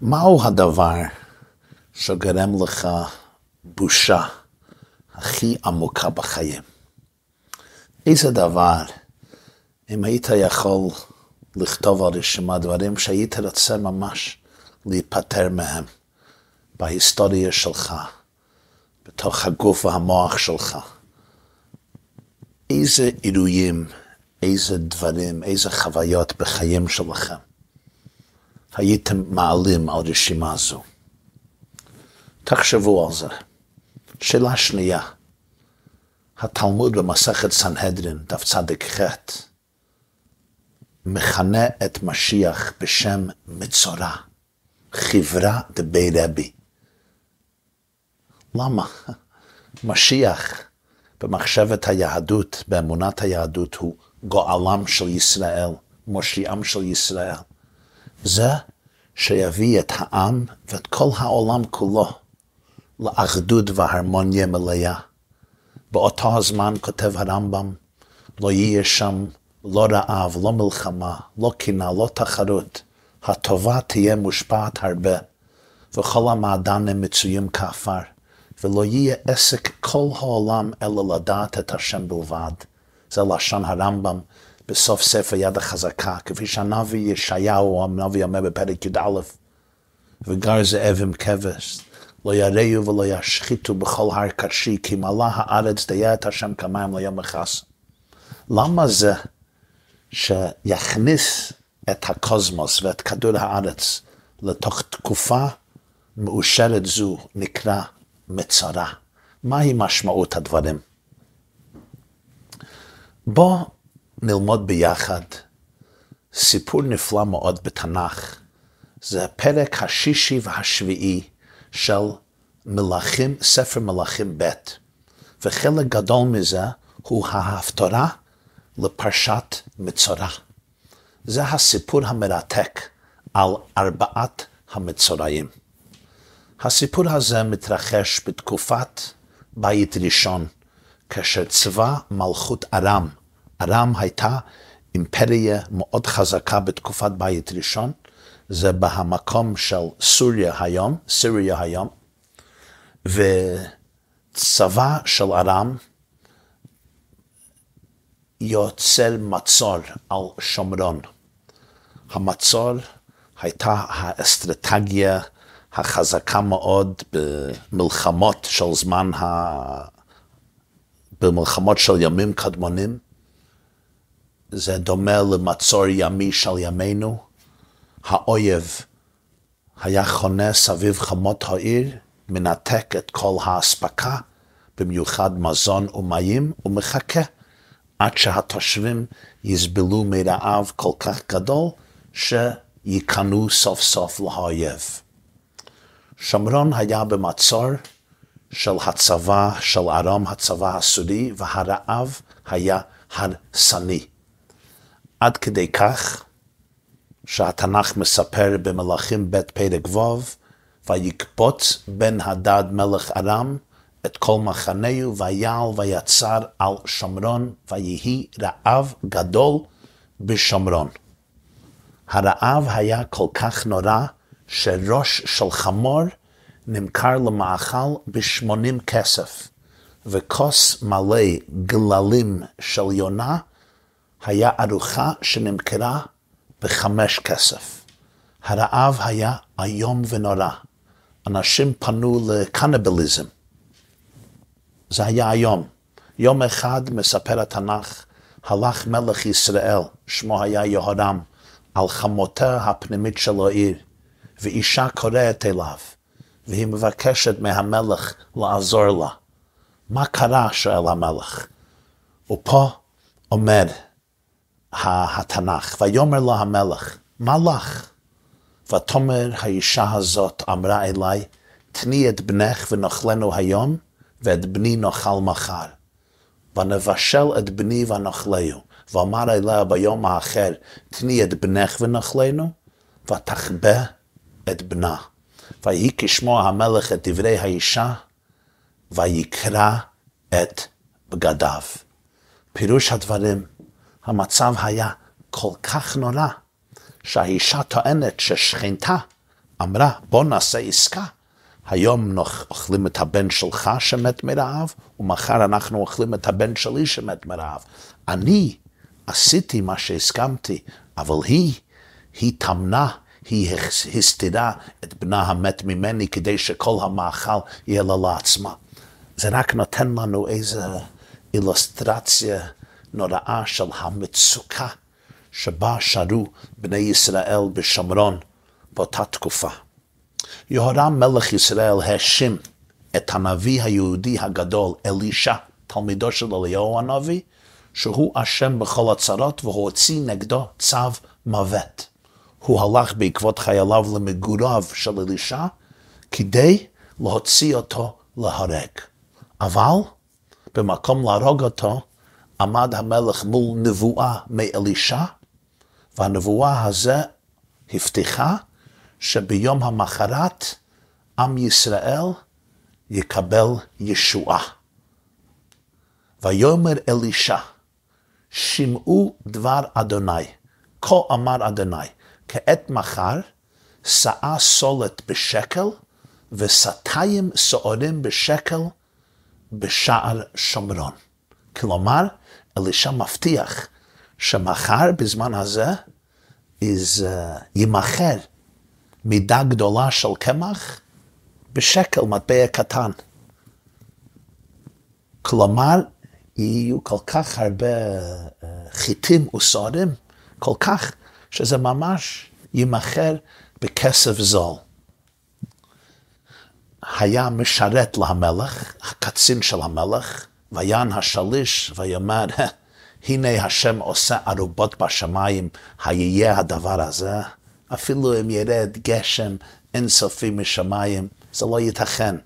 מהו הדבר שגרם לך בושה הכי עמוקה בחיים? איזה דבר, אם היית יכול לכתוב על רשימה דברים שהיית רוצה ממש להיפטר מהם בהיסטוריה שלך, בתוך הגוף והמוח שלך, איזה אירועים, איזה דברים, איזה חוויות בחיים שלכם הייתם מעלים על רשימה זו. תחשבו על זה. שאלה שנייה, התלמוד במסכת סנהדרין, דף צדיק ח', מכנה את משיח בשם מצורע, חברה דבי רבי. למה? משיח במחשבת היהדות, באמונת היהדות, הוא גואלם של ישראל, מושיעם של ישראל. זה שיביא את העם ואת כל העולם כולו לאחדות והרמוניה מלאה. באותו הזמן כותב הרמב"ם, לא יהיה שם לא רעב, לא מלחמה, לא קינה, לא תחרות. הטובה תהיה מושפעת הרבה, וכל המעדנים מצויים כעפר, ולא יהיה עסק כל העולם אלא לדעת את השם בלבד. זה לשון הרמב"ם בסוף ספר יד החזקה, כפי שהנביא ישעיהו, הנביא אומר בפרק י"א, וגר זאב עם כבש, לא יראו ולא ישחיתו בכל הר קשי, כי מלא הארץ דיה את השם כמים ליום החסה. למה זה שיכניס את הקוסמוס ואת כדור הארץ לתוך תקופה מאושרת זו נקרא מצרה? מהי משמעות הדברים? בוא נלמוד ביחד סיפור נפלא מאוד בתנ"ך. זה הפרק השישי והשביעי של מלכים, ספר מלכים ב', וחלק גדול מזה הוא ההפטרה לפרשת מצורע. זה הסיפור המרתק על ארבעת המצורעים. הסיפור הזה מתרחש בתקופת בית ראשון, כאשר צבא מלכות ארם, ארם הייתה אימפריה מאוד חזקה בתקופת בית ראשון, זה במקום של סוריה היום, סיריה היום, וצבא של ארם יוצר מצור על שומרון. המצור הייתה האסטרטגיה החזקה מאוד במלחמות של זמן, ה... במלחמות של ימים קדמונים. זה דומה למצור ימי של ימינו. האויב היה חונה סביב חמות העיר, מנתק את כל האספקה, במיוחד מזון ומים, ומחכה עד שהתושבים יסבלו מרעב כל כך גדול, שייכנעו סוף סוף לאויב. שומרון היה במצור של הצבא של ארם, הצבא הסורי, והרעב היה הרסני. עד כדי כך שהתנ"ך מספר במלאכים ב' פרק ו', ויקפוץ בן הדד מלך ארם את כל מחנהו, ויעל ויצר על שומרון, ויהי רעב גדול בשומרון. הרעב היה כל כך נורא, שראש של חמור נמכר למאכל בשמונים כסף, וכוס מלא גללים של יונה היה ארוחה שנמכרה בחמש כסף. הרעב היה איום ונורא. אנשים פנו לקניבליזם. זה היה היום. יום אחד, מספר התנ"ך, הלך מלך ישראל, שמו היה יהורם, על חמותה הפנימית של העיר, ואישה קוראת אליו, והיא מבקשת מהמלך לעזור לה. מה קרה? שואל המלך. ופה אומר התנ"ך, ויאמר לה המלך, מה לך? ותאמר האישה הזאת אמרה אליי, תני את בנך ונאכלנו היום, ואת בני נאכל מחר. ונבשל את בני ונאכלהו. ואמר אליה ביום האחר, תני את בנך ונאכלנו, ותחבא את בנה. ויהי כשמוע המלך את דברי האישה, ויקרא את בגדיו. פירוש הדברים, המצב היה כל כך נורא, שהאישה טוענת ששכנתה אמרה, בוא נעשה עסקה. היום אוכלים את הבן שלך שמת מרעב, ומחר אנחנו אוכלים את הבן שלי שמת מרעב. אני עשיתי מה שהסכמתי, אבל היא, היא טמנה, היא הסתירה את בנה המת ממני כדי שכל המאכל יהיה לה לעצמה. זה רק נותן לנו איזו אילוסטרציה נוראה של המצוקה שבה שרו בני ישראל בשומרון באותה תקופה. יהורם מלך ישראל האשים את הנביא היהודי הגדול אלישע, תלמידו של אליהו הנביא, שהוא אשם בכל הצרות והוא הוציא נגדו צו מוות. הוא הלך בעקבות חייליו למגוריו של אלישע כדי להוציא אותו להרג. אבל במקום להרוג אותו עמד המלך מול נבואה מאלישע, והנבואה הזה הבטיחה שביום המחרת עם ישראל יקבל ישועה. ויאמר אלישע, שמעו דבר אדוני, כה אמר אדוני, כעת מחר שאה סולת בשקל וסתיים סוערים בשקל בשער שומרון. כלומר, אלישע מבטיח שמחר בזמן הזה is, uh, יימכר מידה גדולה של קמח בשקל, מטבע קטן. כלומר, יהיו כל כך הרבה uh, חיטים וסוערים, כל כך, שזה ממש יימכר בכסף זול. היה משרת להמלך, הקצין של המלך, ויען השליש ויאמר, הנה השם עושה ערובות בשמיים, היהיה הדבר הזה? אפילו אם ירד גשם אינסופי משמיים, זה לא ייתכן.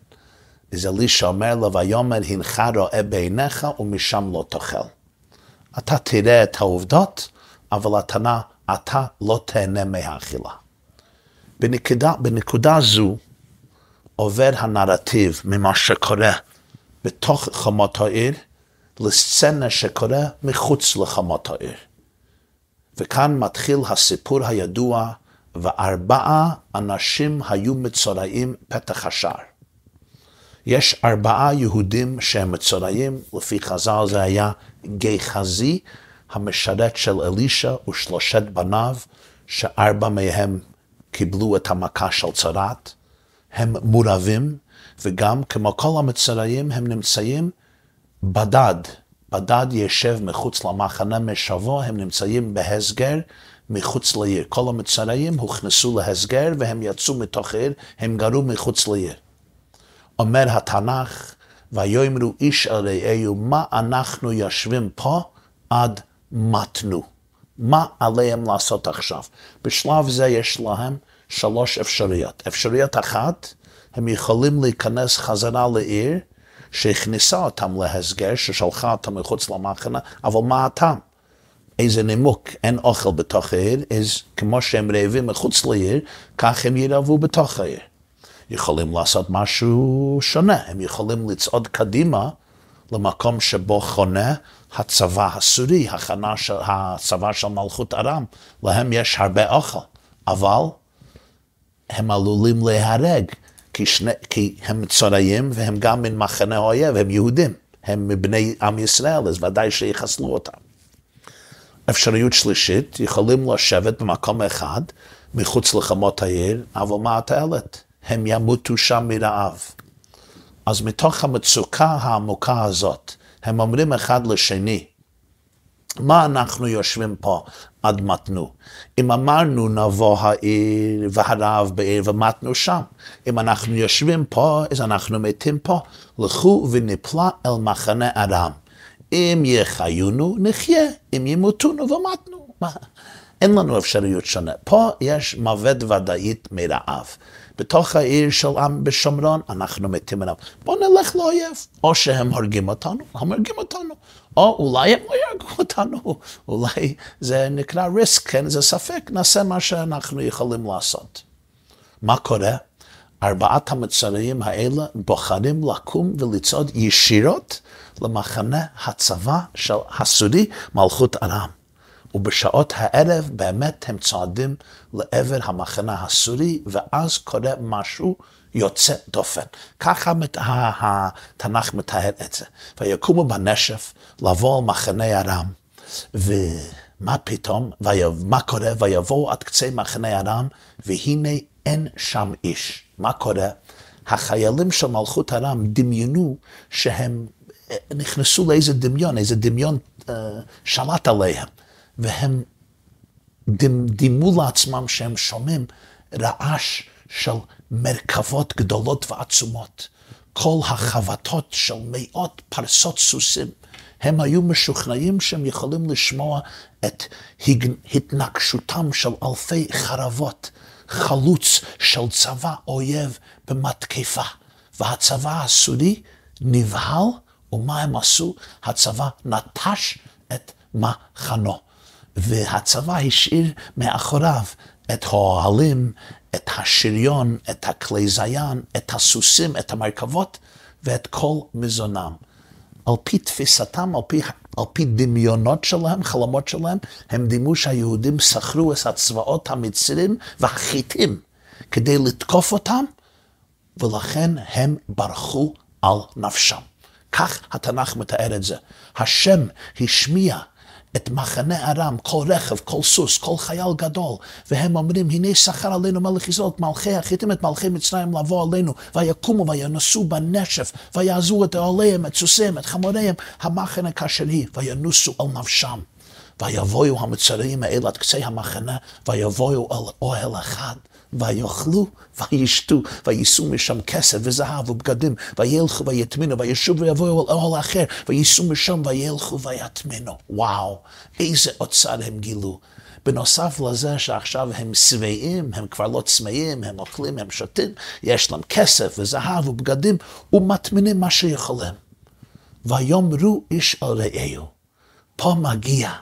אז אלישע אומר לו, ויאמר הנך רואה בעיניך ומשם לא תאכל. אתה תראה את העובדות, אבל אתה, אתה לא תהנה מהאכילה. בנקודה, בנקודה זו עובר הנרטיב ממה שקורה בתוך חומות העיר לסצנה שקורה מחוץ לחומות העיר. וכאן מתחיל הסיפור הידוע, וארבעה אנשים היו מצורעים פתח השער. יש ארבעה יהודים שהם מצורעים, לפי חז"ל זה היה גיחזי, המשרת של אלישע ושלושת בניו, שארבע מהם קיבלו את המכה של צרת. הם מורבים, וגם כמו כל המצורעים הם נמצאים בדד. בדד ישב מחוץ למחנה משבו, הם נמצאים בהסגר מחוץ לעיר. כל המצורעים הוכנסו להסגר והם יצאו מתוך העיר, הם גרו מחוץ לעיר. אומר התנ"ך, ויאמרו איש אל רעהו, מה אנחנו יושבים פה עד מתנו? מה עליהם לעשות עכשיו? בשלב זה יש להם שלוש אפשרויות. אפשרויות אחת, הם יכולים להיכנס חזרה לעיר שהכניסה אותם להסגר, ששלחה אותם מחוץ למחנה, אבל מה הטעם? איזה נימוק, אין אוכל בתוך העיר, אז כמו שהם רעבים מחוץ לעיר, כך הם ירעבו בתוך העיר. יכולים לעשות משהו שונה, הם יכולים לצעוד קדימה למקום שבו חונה הצבא הסורי, הכנה של הצבא של מלכות ארם, להם יש הרבה אוכל, אבל הם עלולים להיהרג, כי, שני, כי הם צורעים והם גם מן מחנה האויב, הם יהודים, הם מבני עם ישראל, אז ודאי שיחסלו אותם. אפשריות שלישית, יכולים לשבת במקום אחד, מחוץ לחמות העיר, אבל מה התועלת? הם ימותו שם מרעב. אז מתוך המצוקה העמוקה הזאת, הם אומרים אחד לשני, מה אנחנו יושבים פה עד מתנו? אם אמרנו נבוא העיר והרב בעיר ומתנו שם, אם אנחנו יושבים פה, אז אנחנו מתים פה. לכו ונפלא אל מחנה ארם. אם יחיונו, נחיה, אם ימותונו ומתנו. אין לנו אפשריות שונה. פה יש מוות ודאית מרעב. בתוך העיר של עם בשומרון, אנחנו מתים עליו. בואו נלך לאויב. או שהם הורגים אותנו, הם הורגים אותנו. או אולי הם לא יהרגו אותנו, אולי זה נקרא ריסק, כן? זה ספק, נעשה מה שאנחנו יכולים לעשות. מה קורה? ארבעת המצרים האלה בוחרים לקום ולצעוד ישירות למחנה הצבא של הסורי, מלכות ארם. ובשעות הערב באמת הם צועדים לעבר המחנה הסורי, ואז קורה משהו יוצא דופן. ככה התנ"ך מתאר את זה. ויקומו בנשף לבוא על מחנה ארם, ומה פתאום, מה קורה? ויבואו עד קצה מחנה ארם, והנה אין שם איש. מה קורה? החיילים של מלכות ארם דמיינו שהם אה, נכנסו לאיזה דמיון, איזה דמיון uh, שלט עליהם, והם דימו לעצמם שהם שומעים רעש של מרכבות גדולות ועצומות. כל החבטות של מאות פרסות סוסים. הם היו משוכנעים שהם יכולים לשמוע את התנגשותם של אלפי חרבות, חלוץ של צבא אויב במתקפה. והצבא הסורי נבהל, ומה הם עשו? הצבא נטש את מחנו. והצבא השאיר מאחוריו את האוהלים, את השריון, את הכלי זיין, את הסוסים, את המרכבות ואת כל מזונם. על פי תפיסתם, על פי, על פי דמיונות שלהם, חלומות שלהם, הם דימו שהיהודים שכרו את הצבאות המצרים והחיטים כדי לתקוף אותם, ולכן הם ברחו על נפשם. כך התנ"ך מתאר את זה. השם השמיע את מחנה ארם, כל רכב, כל סוס, כל חייל גדול, והם אומרים, הנה שכר עלינו מלך ישראל, את מלכי החיתים את מלכי מצרים לבוא עלינו, ויקומו וינוסו בנשף, ויעזו את אוהליהם, את סוסיהם, את חמוריהם, המחנה כאשר היא, וינוסו על נפשם. ויבואו המצרים האלה עד קצה המחנה, ויבואו על אוהל אחד. ויאכלו וישתו, ויישאו משם כסף וזהב ובגדים, וילכו ויטמינו, וישובו ויבואו על אוהל אחר, ויישאו משם וילכו ויטמינו. וואו, איזה אוצר הם גילו. בנוסף לזה שעכשיו הם שבעים, הם כבר לא צמאים, הם אוכלים, הם שותים, יש להם כסף וזהב ובגדים, ומטמינים מה שיכולים. ויאמרו איש על רעהו, פה מגיע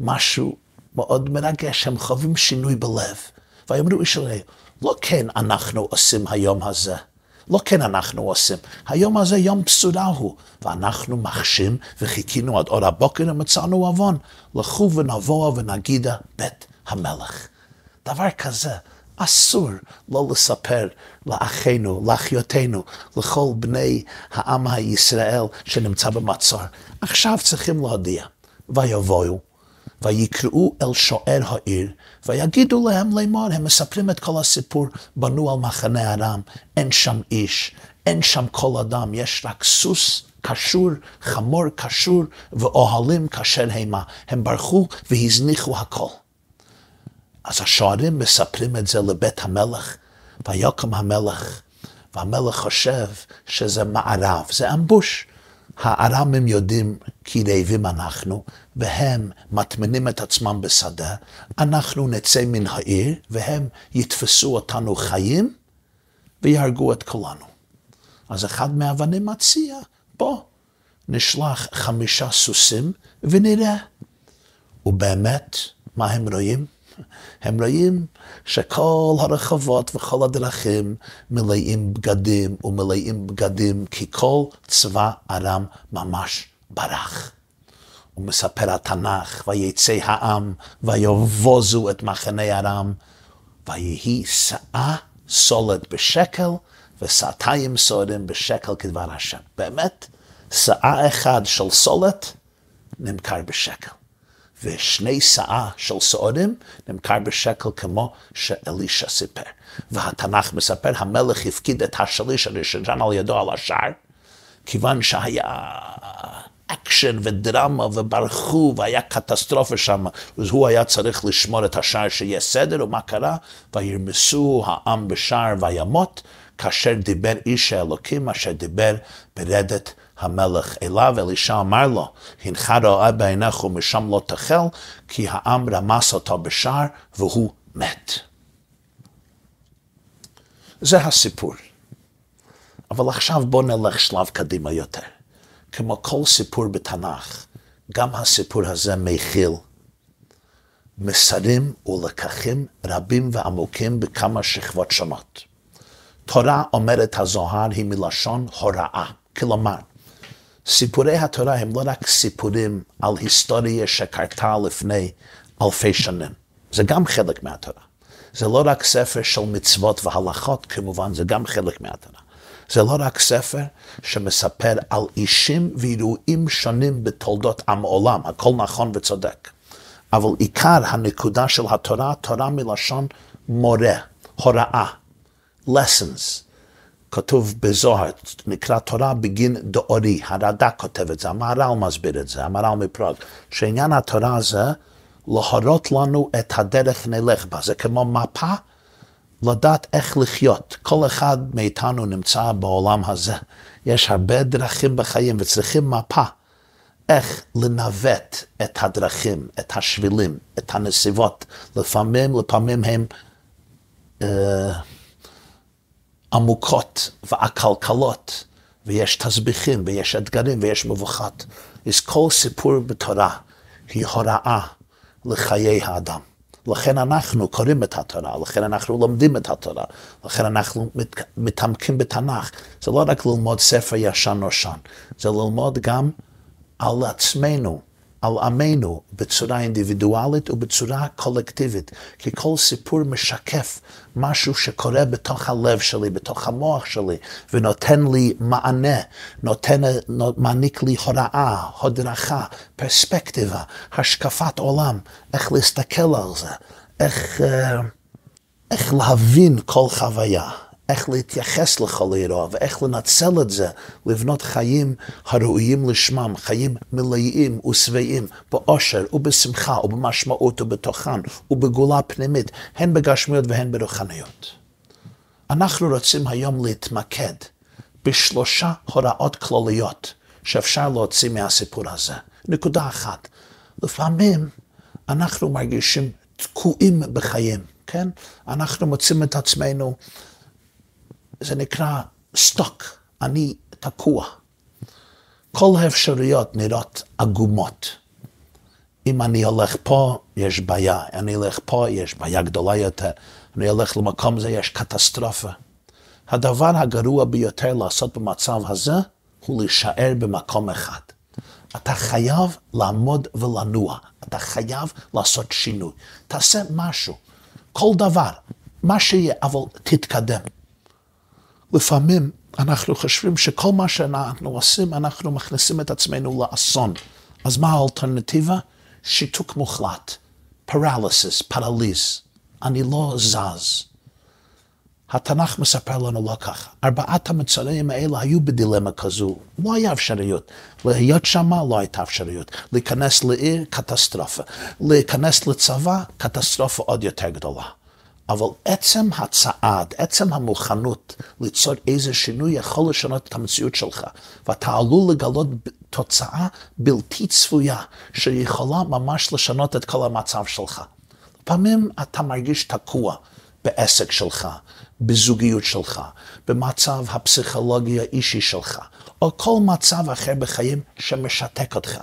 משהו מאוד מרגש, הם חווים שינוי בלב. ויאמרו אליהם, לא כן אנחנו עושים היום הזה. לא כן אנחנו עושים. היום הזה יום בשורה הוא, ואנחנו מחשים וחיכינו עד אור הבוקר ומצאנו עוון. לכו ונבוא ונגידה בית המלך. דבר כזה, אסור לא לספר לאחינו, לאחיותינו, לכל בני העם הישראל שנמצא במצור. עכשיו צריכים להודיע, ויבואו ויקראו אל שוער העיר, ויגידו להם לאמור, הם מספרים את כל הסיפור, בנו על מחנה ארם, אין שם איש, אין שם כל אדם, יש רק סוס קשור, חמור קשור, ואוהלים כאשר המה. הם ברחו והזניחו הכל. אז השוערים מספרים את זה לבית המלך, ויקום המלך, והמלך חושב שזה מערב, זה אמבוש. הארמים יודעים כי רעבים אנחנו, והם מטמינים את עצמם בשדה, אנחנו נצא מן העיר, והם יתפסו אותנו חיים, ויהרגו את כולנו. אז אחד מהאבנים מציע, בוא, נשלח חמישה סוסים ונראה. ובאמת, מה הם רואים? הם רואים שכל הרחובות וכל הדרכים מלאים בגדים ומלאים בגדים, כי כל צבא ארם ממש ברח. הוא מספר התנ"ך, ויצא העם, ויבוזו את מחנה ארם, ויהי שאה סולת בשקל, וסאתיים שעורים בשקל כדבר השם. באמת, סאה אחד של סולת נמכר בשקל. ושני סאה של שעורים נמכר בשקל כמו שאלישע סיפר. והתנ"ך מספר, המלך הפקיד את השליש הראשון על ידו על השער, כיוון שהיה אקשן ודרמה וברחו והיה קטסטרופה שם, אז הוא היה צריך לשמור את השער שיהיה סדר, ומה קרה? וירמסו העם בשער וימות, כאשר דיבר איש האלוקים אשר דיבר ברדת המלך אליו, אלישע אמר לו, הנך רואה בעיניך ומשם לא תחל, כי העם רמס אותו בשער והוא מת. זה הסיפור. אבל עכשיו בואו נלך שלב קדימה יותר. כמו כל סיפור בתנ"ך, גם הסיפור הזה מכיל מסרים ולקחים רבים ועמוקים בכמה שכבות שונות. תורה אומרת הזוהר היא מלשון הוראה, כלומר, סיפורי התורה הם לא רק סיפורים על היסטוריה שקרתה לפני אלפי שנים, זה גם חלק מהתורה. זה לא רק ספר של מצוות והלכות, כמובן, זה גם חלק מהתורה. זה לא רק ספר שמספר על אישים ואירועים שונים בתולדות עם עולם, הכל נכון וצודק. אבל עיקר הנקודה של התורה, תורה מלשון מורה, הוראה, lessons. כתוב בזוהר, נקרא תורה בגין דאורי, הרד"ק כותב את זה, המהר"ל מסביר את זה, המהר"ל מפראג, שעניין התורה זה להורות לנו את הדרך נלך בה, זה כמו מפה, לדעת איך לחיות. כל אחד מאיתנו נמצא בעולם הזה, יש הרבה דרכים בחיים וצריכים מפה. איך לנווט את הדרכים, את השבילים, את הנסיבות. לפעמים, לפעמים הם אה, עמוקות ועקלקלות, ויש תסביכים, ויש אתגרים, ויש מבוכות. אז כל סיפור בתורה היא הוראה לחיי האדם. לכן אנחנו קוראים את התורה, לכן אנחנו לומדים את התורה, לכן אנחנו מת, מתעמקים בתנ"ך. זה לא רק ללמוד ספר ישן נושן, זה ללמוד גם על עצמנו, על עמנו, בצורה אינדיבידואלית ובצורה קולקטיבית. כי כל סיפור משקף משהו שקורה בתוך הלב שלי, בתוך המוח שלי, ונותן לי מענה, נותן, מעניק לי הוראה, הדרכה, פרספקטיבה, השקפת עולם, איך להסתכל על זה, איך, אה, איך להבין כל חוויה. איך להתייחס אירוע ואיך לנצל את זה, לבנות חיים הראויים לשמם, חיים מלאים ושבעים, באושר ובשמחה ובמשמעות ובתוכן ובגאולה פנימית, הן בגשמיות והן ברוחניות. אנחנו רוצים היום להתמקד בשלושה הוראות כלליות שאפשר להוציא מהסיפור הזה. נקודה אחת, לפעמים אנחנו מרגישים תקועים בחיים, כן? אנחנו מוצאים את עצמנו זה נקרא סטוק, אני תקוע. כל האפשרויות נראות עגומות. אם אני הולך פה, יש בעיה, אני הולך פה, יש בעיה גדולה יותר, אני הולך למקום הזה, יש קטסטרופה. הדבר הגרוע ביותר לעשות במצב הזה, הוא להישאר במקום אחד. אתה חייב לעמוד ולנוע, אתה חייב לעשות שינוי. תעשה משהו, כל דבר, מה שיהיה, אבל תתקדם. לפעמים אנחנו חושבים שכל מה שאנחנו עושים, אנחנו מכניסים את עצמנו לאסון. אז מה האלטרנטיבה? שיתוק מוחלט, פרליסיס, פרליז. אני לא זז. התנ"ך מספר לנו לא ככה. ארבעת המצרים האלה היו בדילמה כזו, לא היה אפשריות. להיות שם לא הייתה אפשריות. להיכנס לעיר, קטסטרופה. להיכנס לצבא, קטסטרופה עוד יותר גדולה. אבל עצם הצעד, עצם המוכנות ליצור איזה שינוי יכול לשנות את המציאות שלך, ואתה עלול לגלות תוצאה בלתי צפויה שיכולה ממש לשנות את כל המצב שלך. לפעמים אתה מרגיש תקוע בעסק שלך, בזוגיות שלך, במצב הפסיכולוגי האישי שלך, או כל מצב אחר בחיים שמשתק אותך.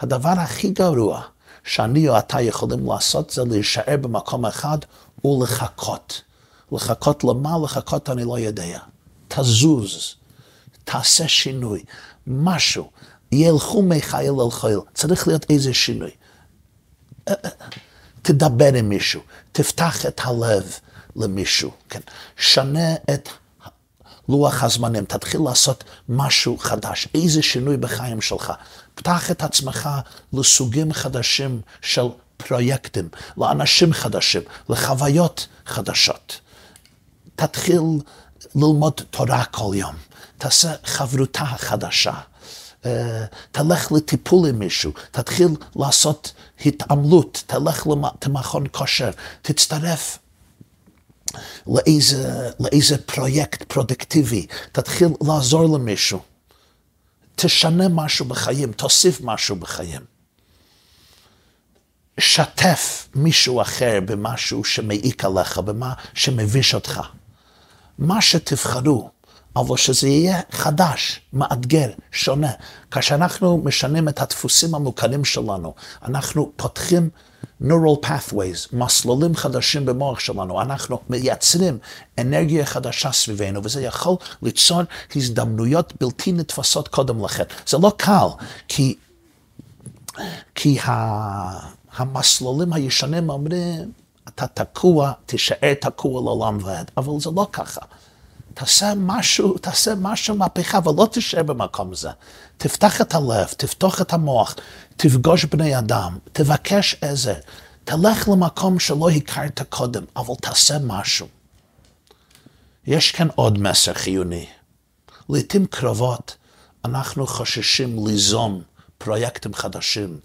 הדבר הכי גרוע שאני או אתה יכולים לעשות זה להישאר במקום אחד ולחכות. לחכות למה? לחכות אני לא יודע. תזוז, תעשה שינוי, משהו. ילכו מחיל אל חיל, צריך להיות איזה שינוי. תדבר עם מישהו, תפתח את הלב למישהו, כן? שנה את לוח הזמנים, תתחיל לעשות משהו חדש, איזה שינוי בחיים שלך. פתח את עצמך לסוגים חדשים של פרויקטים, לאנשים חדשים, לחוויות חדשות. תתחיל ללמוד תורה כל יום, תעשה חברותה חדשה. אה, תלך לטיפול עם מישהו, תתחיל לעשות התעמלות, תלך למכון כושר, תצטרף לאיזה, לאיזה פרויקט פרודקטיבי, תתחיל לעזור למישהו. תשנה משהו בחיים, תוסיף משהו בחיים. שתף מישהו אחר במשהו שמעיק עליך, במה שמביש אותך. מה שתבחרו, אבל שזה יהיה חדש, מאתגר, שונה. כאשר אנחנו משנים את הדפוסים המוכרים שלנו, אנחנו פותחים neural pathways, מסלולים חדשים במוח שלנו, אנחנו מייצרים אנרגיה חדשה סביבנו, וזה יכול ליצור הזדמנויות בלתי נתפסות קודם לכן. זה לא קל, כי, כי ה, המסלולים הישנים אומרים, אתה תקוע, תישאר תקוע לעולם ועד, אבל זה לא ככה. תעשה משהו, תעשה משהו מהפכה, ולא תישאר במקום הזה. תפתח את הלב, תפתוח את המוח, תפגוש בני אדם, תבקש עזר, תלך למקום שלא הכרת קודם, אבל תעשה משהו. יש כאן עוד מסר חיוני. לעתים קרובות אנחנו חוששים ליזום פרויקטים חדשים,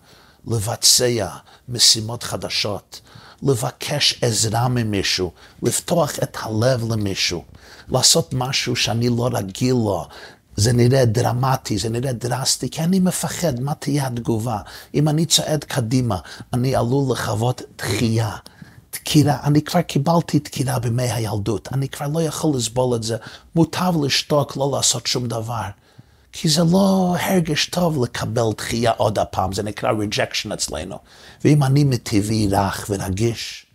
לבצע משימות חדשות, לבקש עזרה ממישהו, לפתוח את הלב למישהו, לעשות משהו שאני לא רגיל לו. זה נראה דרמטי, זה נראה דרסטי, כי אני מפחד מה תהיה התגובה. אם אני צועד קדימה, אני עלול לחוות דחייה. דקירה, אני כבר קיבלתי דקירה בימי הילדות, אני כבר לא יכול לסבול את זה, מוטב לשתוק, לא לעשות שום דבר. כי זה לא הרגש טוב לקבל דחייה עוד הפעם, זה נקרא rejection אצלנו. ואם אני מטבעי רך ורגיש,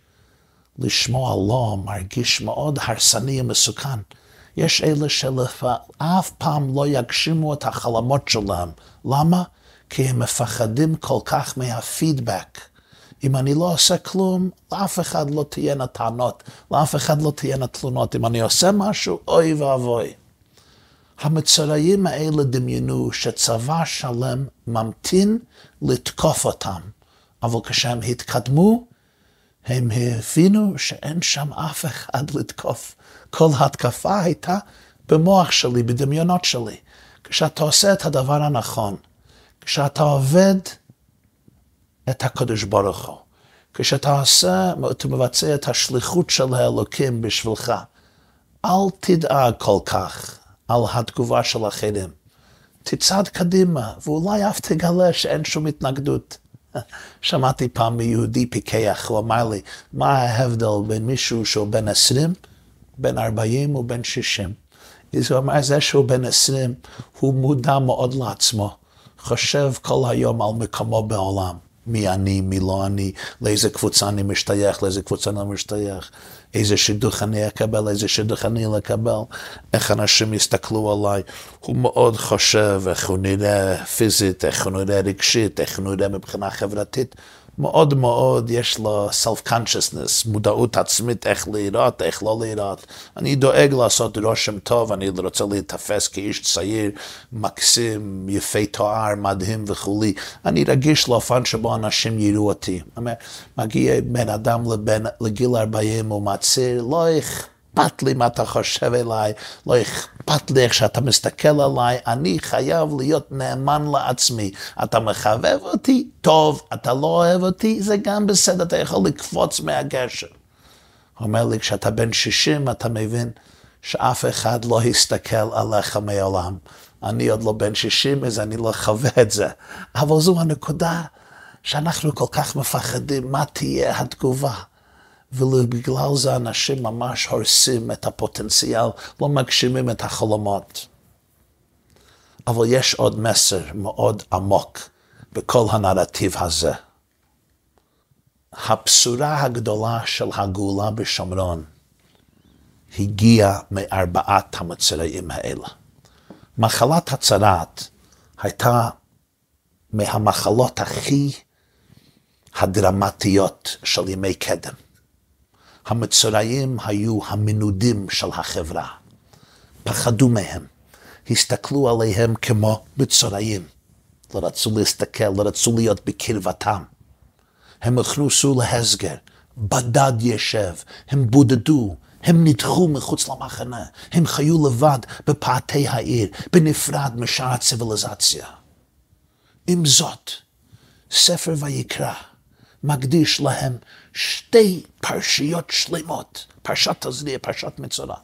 לשמוע לא מרגיש מאוד הרסני ומסוכן. יש אלה שאף פעם לא יגשימו את החלומות שלהם. למה? כי הם מפחדים כל כך מהפידבק. אם אני לא עושה כלום, לאף אחד לא תהיינה טענות, לאף אחד לא תהיינה תלונות. אם אני עושה משהו, אוי ואבוי. המצורעים האלה דמיינו שצבא שלם ממתין לתקוף אותם, אבל כשהם התקדמו, הם הבינו שאין שם אף אחד לתקוף. כל התקפה הייתה במוח שלי, בדמיונות שלי. כשאתה עושה את הדבר הנכון, כשאתה עובד את הקדוש ברוך הוא, כשאתה עושה, אתה מבצע את השליחות של האלוקים בשבילך, אל תדאג כל כך על התגובה של אחרים. תצעד קדימה, ואולי אף תגלה שאין שום התנגדות. שמעתי פעם מיהודי פיקח, הוא אמר לי, מה ההבדל בין מישהו שהוא בן 20, בן 40 ובן 60? אז הוא אמר, זה שהוא בן 20, הוא מודע מאוד לעצמו, חושב כל היום על מקומו בעולם. מי אני, מי לא אני, לאיזה קבוצה אני משתייך, לאיזה קבוצה אני משתייך, איזה שידוך אני אקבל, איזה שידוך אני לקבל, איך אנשים יסתכלו עליי. הוא מאוד חושב איך הוא נראה פיזית, איך הוא נראה רגשית, איך הוא נראה מבחינה חברתית. מאוד מאוד יש לו self-consciousness, מודעות עצמית איך לראות, איך לא לראות. אני דואג לעשות רושם טוב, אני רוצה להיתפס כאיש צעיר, מקסים, יפה תואר, מדהים וכולי. אני רגיש לאופן שבו אנשים יראו אותי. מגיע בן אדם לבן, לגיל 40 ומצהיר, לא אכפת. אכפת לי מה אתה חושב אליי, לא אכפת לי איך שאתה מסתכל עליי, אני חייב להיות נאמן לעצמי. אתה מחבב אותי? טוב. אתה לא אוהב אותי? זה גם בסדר, אתה יכול לקפוץ מהגשר. הוא אומר לי, כשאתה בן 60, אתה מבין שאף אחד לא יסתכל עליך מעולם. אני עוד לא בן 60, אז אני לא חווה את זה. אבל זו הנקודה שאנחנו כל כך מפחדים, מה תהיה התגובה. ובגלל זה אנשים ממש הורסים את הפוטנציאל, לא מגשימים את החלומות. אבל יש עוד מסר מאוד עמוק בכל הנרטיב הזה. הבשורה הגדולה של הגאולה בשומרון הגיעה מארבעת המצרעים האלה. מחלת הצרת הייתה מהמחלות הכי הדרמטיות של ימי קדם. המצורעים היו המנודים של החברה. פחדו מהם, הסתכלו עליהם כמו מצורעים. לא רצו להסתכל, לא רצו להיות בקרבתם. הם הוכנסו להסגר, בדד ישב, הם בודדו, הם נדחו מחוץ למחנה, הם חיו לבד בפאתי העיר, בנפרד משאר הציוויליזציה. עם זאת, ספר ויקרא מקדיש להם שתי פרשיות שלמות, פרשת תזריע, פרשת מצורע,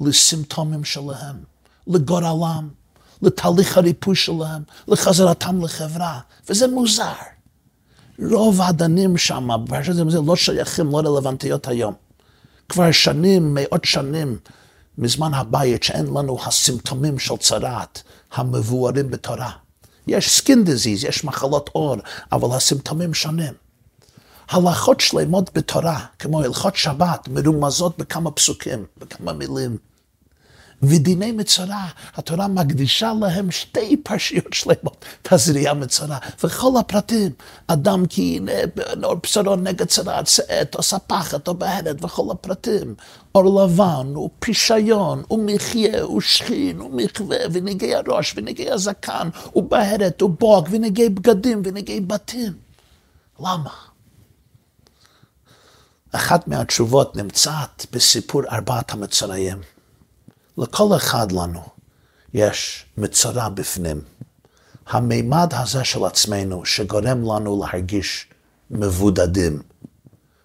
לסימפטומים שלהם, לגורלם, לתהליך הריפוי שלהם, לחזרתם לחברה, וזה מוזר. רוב הדינים שם, בפרשת זה לא שייכים, לא רלוונטיות היום. כבר שנים, מאות שנים, מזמן הבית שאין לנו הסימפטומים של צרעת המבוארים בתורה. יש skin disease, יש מחלות עור, אבל הסימפטומים שונים. הלכות שלמות בתורה, כמו הלכות שבת, מרומזות בכמה פסוקים, בכמה מילים. ודיני מצורע, התורה מקדישה להם שתי פרשיות שלמות, תזריע מצורע, וכל הפרטים, אדם כי אור בשרו נגד צרעת, שאת, או ספחת, או בהרת, וכל הפרטים, אור לבן, ופישיון, ומחיה, ושכין, ומכווה, ונגעי הראש, ונגעי הזקן, ובהרת, ובוג, ונגעי בגדים, ונגעי בתים. למה? אחת מהתשובות נמצאת בסיפור ארבעת המצורעים. לכל אחד לנו יש מצרה בפנים. המימד הזה של עצמנו שגורם לנו להרגיש מבודדים,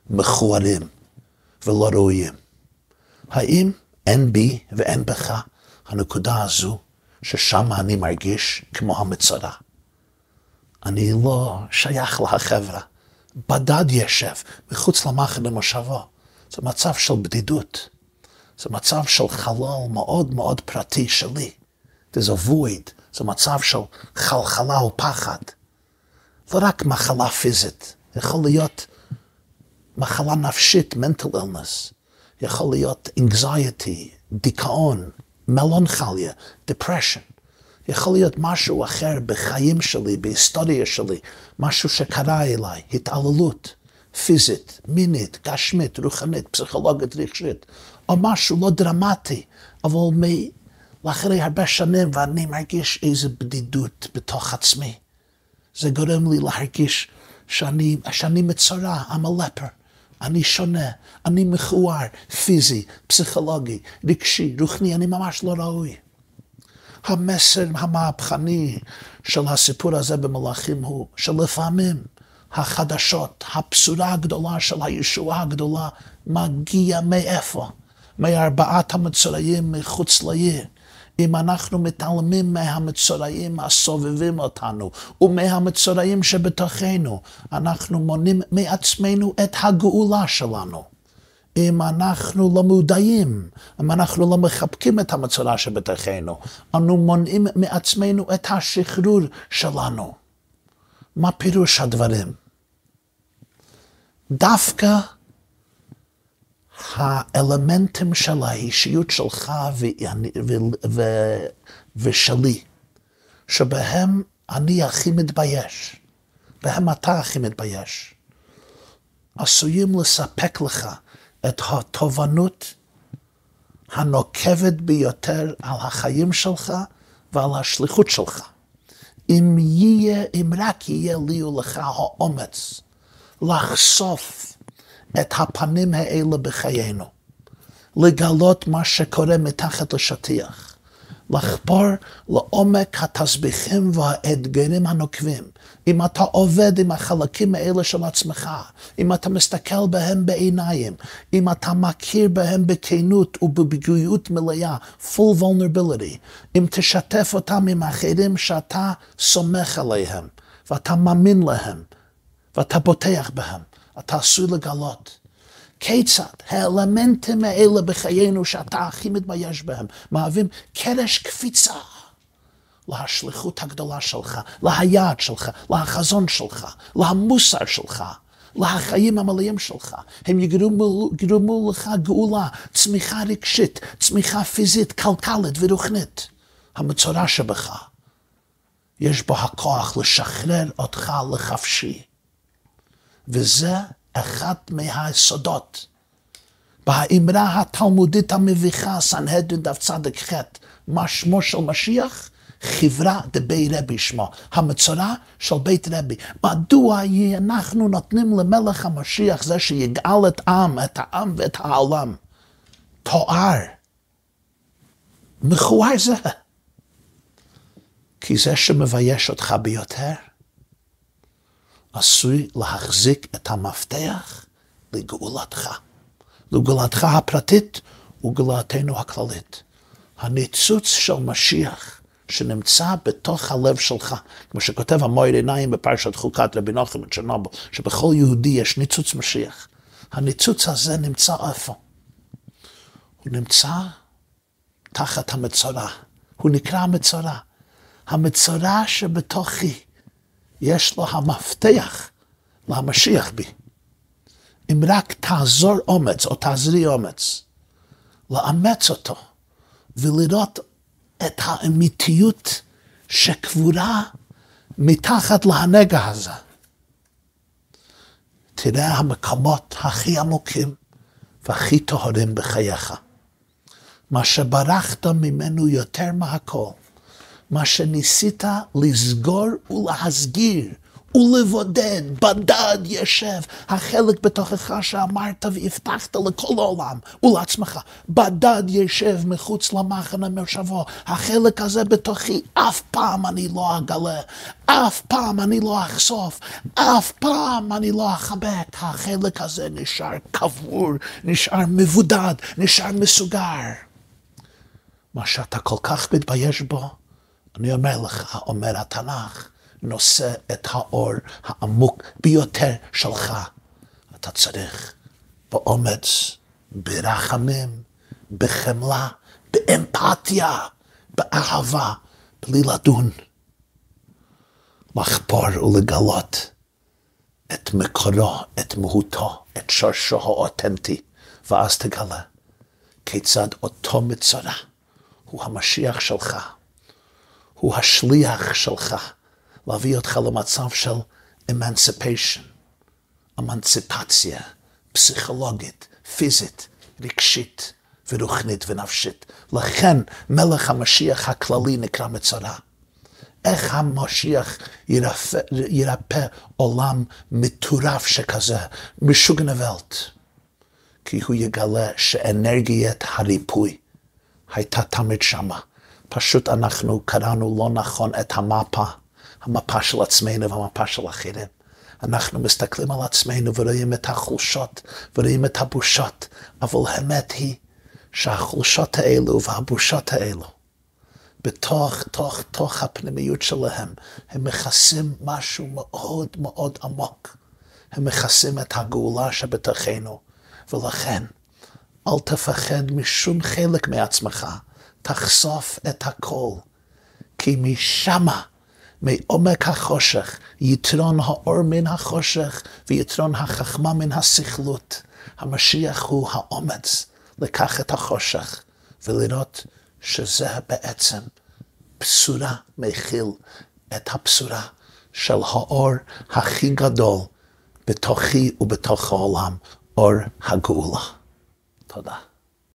מכוערים ולא ראויים. האם אין בי ואין בך הנקודה הזו ששם אני מרגיש כמו המצרה? אני לא שייך לחברה. בדד ישב מחוץ למחנה במושבו. זה מצב של בדידות. זה מצב של חלל מאוד מאוד פרטי שלי. A void, זה מצב של חלחלה ופחד. לא רק מחלה פיזית, יכול להיות מחלה נפשית, mental illness, יכול להיות anxiety, דיכאון, מלונכליה, depression. יכול להיות משהו אחר בחיים שלי, בהיסטוריה שלי, משהו שקרה אליי, התעללות פיזית, מינית, גשמית, רוחנית, פסיכולוגית, רגשית, או משהו לא דרמטי, אבל מ... לאחרי הרבה שנים ואני מרגיש איזו בדידות בתוך עצמי. זה גורם לי להרגיש שאני, שאני מצורע, I'm a leper. אני שונה, אני מכוער, פיזי, פסיכולוגי, רגשי, רוחני, אני ממש לא ראוי. המסר המהפכני של הסיפור הזה במלאכים הוא שלפעמים החדשות, הבשורה הגדולה של הישועה הגדולה, מגיע מאיפה? מארבעת המצורעים מחוץ לעיר. אם אנחנו מתעלמים מהמצורעים הסובבים אותנו ומהמצורעים שבתוכנו, אנחנו מונים מעצמנו את הגאולה שלנו. אם אנחנו לא מודעים, אם אנחנו לא מחבקים את המצורע שבתוכנו, אנו מונעים מעצמנו את השחרור שלנו. מה פירוש הדברים? דווקא האלמנטים של האישיות שלך ושלי, שבהם אני הכי מתבייש, בהם אתה הכי מתבייש, עשויים לספק לך את התובנות הנוקבת ביותר על החיים שלך ועל השליחות שלך. אם יהיה, אם רק יהיה לי ולך האומץ לחשוף את הפנים האלה בחיינו, לגלות מה שקורה מתחת לשטיח, לחפור לעומק התסביכים והאתגרים הנוקבים. אם אתה עובד עם החלקים האלה של עצמך, אם אתה מסתכל בהם בעיניים, אם אתה מכיר בהם בכנות ובבגויות מלאה, full vulnerability, אם תשתף אותם עם אחרים שאתה סומך עליהם, ואתה מאמין להם, ואתה בוטח בהם, אתה עשוי לגלות. כיצד האלמנטים האלה בחיינו שאתה הכי מתבייש בהם, מהווים קרש קפיצה להשליחות הגדולה שלך, ליעד שלך, לחזון שלך, למוסר שלך. לחיים המלאים שלך. הם יגרמו, יגרמו לך גאולה, צמיחה רגשית, צמיחה פיזית, כלכלית ורוחנית. המצורע שבך, יש בו הכוח לשחרר אותך לחפשי. וזה אחת מהיסודות. באמרה התלמודית המביכה, סנהדרין דף צדק ח', מה שמו של משיח? חברה דבי רבי שמו, המצורע של בית רבי. מדוע אנחנו נותנים למלך המשיח זה שיגאל את העם, את העם ואת העולם? תואר. מכוער זה. כי זה שמבייש אותך ביותר, עשוי להחזיק את המפתח לגאולתך. לגאולתך הפרטית וגאולתנו הכללית. הניצוץ של משיח שנמצא בתוך הלב שלך, כמו שכותב המויר עיניים בפרשת חוקת רבי נוחם מצ'רנובל, שבכל יהודי יש ניצוץ משיח. הניצוץ הזה נמצא איפה? הוא נמצא תחת המצורע. הוא נקרא המצורע. המצורע שבתוכי, יש לו המפתח למשיח בי. אם רק תעזור אומץ, או תעזרי אומץ, לאמץ אותו, ולראות את האמיתיות שקבורה מתחת להנגע הזה. תראה המקומות הכי עמוקים והכי טהורים בחייך. מה שברחת ממנו יותר מהכל, מה שניסית לסגור ולהסגיר ולבודד, בדד ישב, החלק בתוכך שאמרת והבטחת לכל העולם ולעצמך, בדד ישב מחוץ למחנה מושבו, החלק הזה בתוכי, אף פעם אני לא אגלה, אף פעם אני לא אחשוף, אף פעם אני לא אחבק, החלק הזה נשאר קבור, נשאר מבודד, נשאר מסוגר. מה שאתה כל כך מתבייש בו, אני אומר לך, אומר התנ"ך, נושא את האור העמוק ביותר שלך. אתה צריך באומץ, ברחמים, בחמלה, באמפתיה, באהבה, בלי לדון. לחפור ולגלות את מקורו, את מהותו, את שורשו האותנטי, ואז תגלה כיצד אותו מצורע הוא המשיח שלך, הוא השליח שלך. להביא אותך למצב של אמנסיפיישן, אמנציפציה פסיכולוגית, פיזית, רגשית ורוחנית ונפשית. לכן מלך המשיח הכללי נקרא מצורע. איך המשיח ירפא, ירפא עולם מטורף שכזה, משוג נבלט? כי הוא יגלה שאנרגיית הריפוי הייתה תמיד שמה. פשוט אנחנו קראנו לא נכון את המפה. המפה של עצמנו והמפה של אחרים. אנחנו מסתכלים על עצמנו ורואים את החולשות ורואים את הבושות, אבל האמת היא שהחולשות האלו והבושות האלו, בתוך תוך, תוך הפנימיות שלהם, הם מכסים משהו מאוד מאוד עמוק. הם מכסים את הגאולה שבתוכנו, ולכן אל תפחד משום חלק מעצמך, תחשוף את הכל, כי משמה מעומק החושך, יתרון האור מן החושך ויתרון החכמה מן הסכלות. המשיח הוא האומץ לקח את החושך ולראות שזה בעצם בשורה מכיל את הבשורה של האור הכי גדול בתוכי ובתוך העולם, אור הגאולה. תודה.